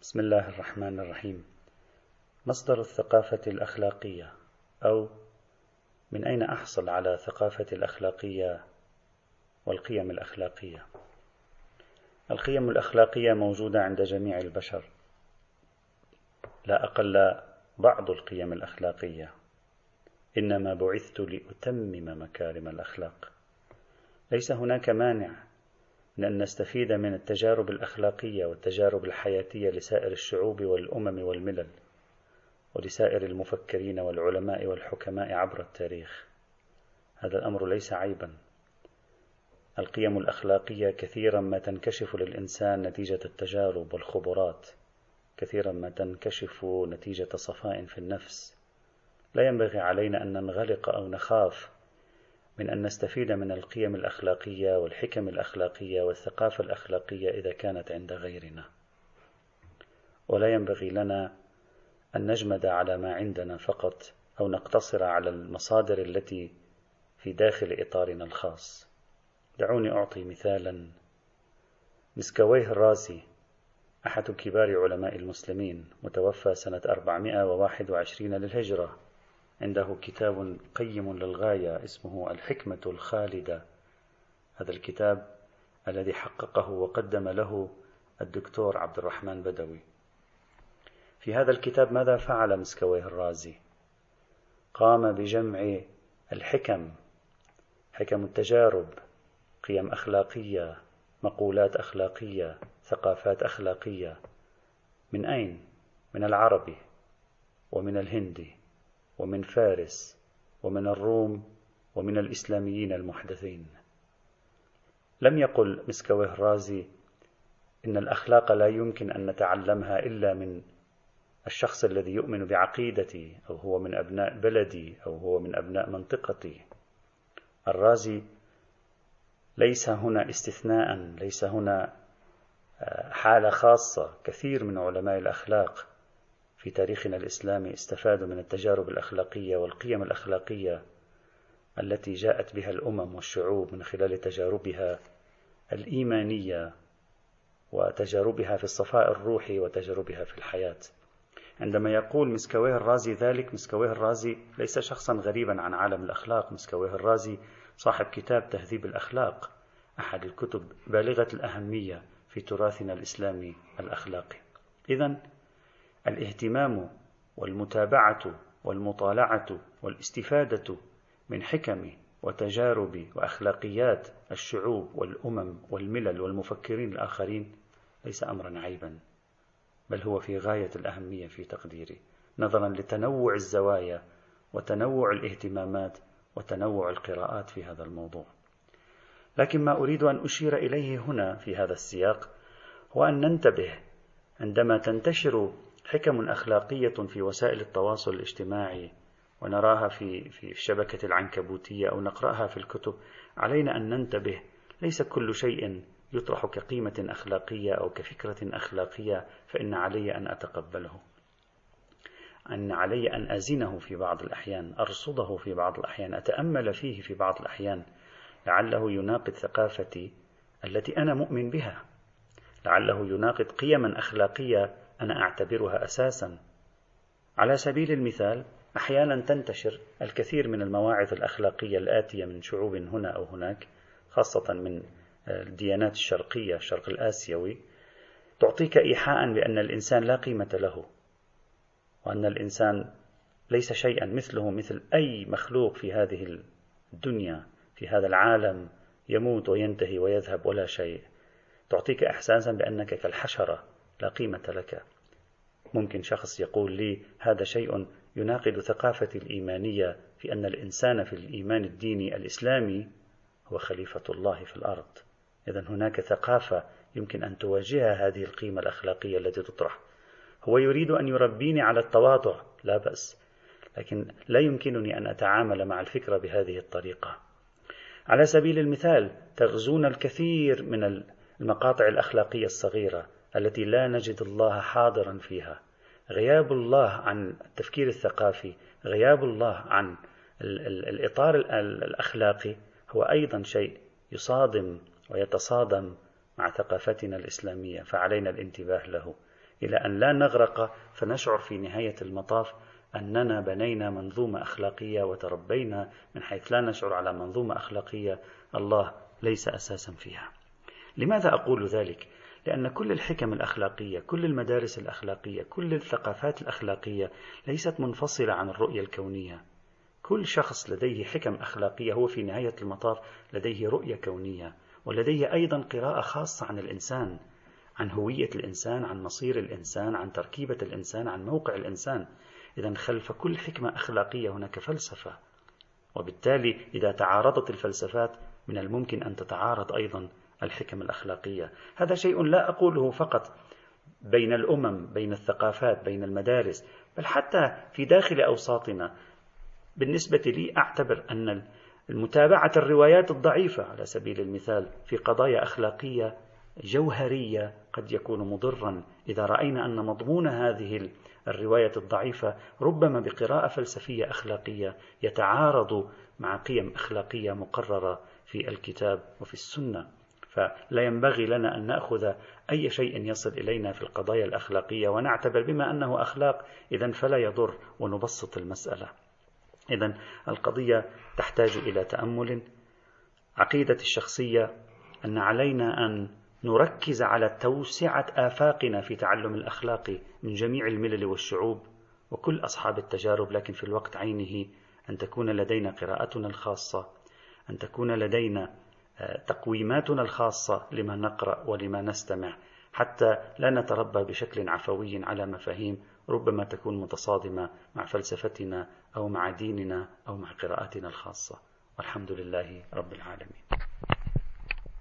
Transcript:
بسم الله الرحمن الرحيم. مصدر الثقافة الأخلاقية أو من أين أحصل على ثقافة الأخلاقية والقيم الأخلاقية؟ القيم الأخلاقية موجودة عند جميع البشر. لا أقل بعض القيم الأخلاقية. إنما بعثت لأتمم مكارم الأخلاق. ليس هناك مانع من أن نستفيد من التجارب الأخلاقية والتجارب الحياتية لسائر الشعوب والأمم والملل ولسائر المفكرين والعلماء والحكماء عبر التاريخ. هذا الأمر ليس عيبا. القيم الأخلاقية كثيرا ما تنكشف للإنسان نتيجة التجارب والخبرات كثيرا ما تنكشف نتيجة صفاء في النفس. لا ينبغي علينا أن ننغلق أو نخاف من أن نستفيد من القيم الأخلاقية والحكم الأخلاقية والثقافة الأخلاقية إذا كانت عند غيرنا. ولا ينبغي لنا أن نجمد على ما عندنا فقط أو نقتصر على المصادر التي في داخل إطارنا الخاص. دعوني أعطي مثالا. مسكويه الرازي أحد كبار علماء المسلمين متوفى سنة 421 للهجرة. عنده كتاب قيم للغاية اسمه الحكمة الخالدة. هذا الكتاب الذي حققه وقدم له الدكتور عبد الرحمن بدوي. في هذا الكتاب ماذا فعل مسكويه الرازي؟ قام بجمع الحكم حكم التجارب قيم أخلاقية مقولات أخلاقية ثقافات أخلاقية. من أين؟ من العربي ومن الهندي. ومن فارس ومن الروم ومن الإسلاميين المحدثين. لم يقل مسكويه الرازي إن الأخلاق لا يمكن أن نتعلمها إلا من الشخص الذي يؤمن بعقيدتي أو هو من أبناء بلدي أو هو من أبناء منطقتي. الرازي ليس هنا استثناء ليس هنا آه، حالة خاصة. كثير من علماء الأخلاق في تاريخنا الإسلامي استفادوا من التجارب الأخلاقية والقيم الأخلاقية التي جاءت بها الأمم والشعوب من خلال تجاربها الإيمانية وتجاربها في الصفاء الروحي وتجاربها في الحياة. عندما يقول مسكويه الرازي ذلك مسكويه الرازي ليس شخصا غريبا عن عالم الأخلاق. مسكويه الرازي صاحب كتاب تهذيب الأخلاق أحد الكتب بالغة الأهمية في تراثنا الإسلامي الأخلاقي. إذا الاهتمام والمتابعة والمطالعة والاستفادة من حكم وتجارب وأخلاقيات الشعوب والأمم والملل والمفكرين الآخرين ليس أمرا عيبا بل هو في غاية الأهمية في تقديري نظرا لتنوع الزوايا وتنوع الاهتمامات وتنوع القراءات في هذا الموضوع. لكن ما أريد أن أشير إليه هنا في هذا السياق هو أن ننتبه عندما تنتشر حكم أخلاقية في وسائل التواصل الاجتماعي ونراها في في الشبكة العنكبوتية أو نقرأها في الكتب علينا أن ننتبه ليس كل شيء يطرح كقيمة أخلاقية أو كفكرة أخلاقية فإن علي أن أتقبله. أن علي أن أزنه في بعض الأحيان أرصده في بعض الأحيان أتأمل فيه في بعض الأحيان. لعله يناقض ثقافتي التي أنا مؤمن بها. لعله يناقض قيما أخلاقية أنا أعتبرها أساسا. على سبيل المثال أحيانا تنتشر الكثير من المواعظ الأخلاقية الآتية من شعوب هنا أو هناك خاصة من الديانات الشرقية الشرق الآسيوي تعطيك إيحاء بأن الإنسان لا قيمة له وأن الإنسان ليس شيئا مثله مثل أي مخلوق في هذه الدنيا في هذا العالم يموت وينتهي ويذهب ولا شيء. تعطيك إحساسا بأنك كالحشرة. لا قيمة لك. ممكن شخص يقول لي هذا شيء يناقض ثقافتي الإيمانية في أن الإنسان في الإيمان الديني الإسلامي هو خليفة الله في الأرض. إذا هناك ثقافة يمكن أن تواجهها هذه القيمة الأخلاقية التي تطرح. هو يريد أن يربيني على التواضع لا بأس لكن لا يمكنني أن أتعامل مع الفكرة بهذه الطريقة. على سبيل المثال تغزون الكثير من المقاطع الأخلاقية الصغيرة. التي لا نجد الله حاضرا فيها غياب الله عن التفكير الثقافي غياب الله عن الإطار الأخلاقي هو أيضا شيء يصادم ويتصادم مع ثقافتنا الإسلامية فعلينا الانتباه له إلى أن لا نغرق فنشعر في نهاية المطاف أننا بنينا منظومة أخلاقية وتربينا من حيث لا نشعر على منظومة أخلاقية الله ليس أساسا فيها. لماذا أقول ذلك؟ لأن كل الحكم الأخلاقية، كل المدارس الأخلاقية، كل الثقافات الأخلاقية ليست منفصلة عن الرؤية الكونية. كل شخص لديه حكم أخلاقية هو في نهاية المطاف لديه رؤية كونية، ولديه أيضا قراءة خاصة عن الإنسان، عن هوية الإنسان، عن مصير الإنسان، عن تركيبة الإنسان، عن موقع الإنسان. إذا خلف كل حكمة أخلاقية هناك فلسفة، وبالتالي إذا تعارضت الفلسفات من الممكن أن تتعارض أيضا الحكم الأخلاقية. هذا شيء لا أقوله فقط بين الأمم بين الثقافات بين المدارس بل حتى في داخل أوساطنا. بالنسبة لي أعتبر أن المتابعة الروايات الضعيفة على سبيل المثال في قضايا أخلاقية جوهرية قد يكون مضرا. إذا رأينا أن مضمون هذه الرواية الضعيفة ربما بقراءة فلسفية أخلاقية يتعارض مع قيم أخلاقية مقررة في الكتاب وفي السنة. فلا ينبغي لنا أن نأخذ أي شيء يصل إلينا في القضايا الأخلاقية ونعتبر بما أنه أخلاق إذا فلا يضر ونبسط المسألة. إذا القضية تحتاج إلى تأمل. عقيدتي الشخصية أن علينا أن نركز على توسعة آفاقنا في تعلم الأخلاق من جميع الملل والشعوب وكل أصحاب التجارب لكن في الوقت عينه أن تكون لدينا قراءتنا الخاصة أن تكون لدينا تقويماتنا الخاصة لما نقرأ ولما نستمع حتى لا نتربى بشكل عفوي على مفاهيم ربما تكون متصادمة مع فلسفتنا أو مع ديننا أو مع قراءاتنا الخاصة. والحمد لله رب العالمين.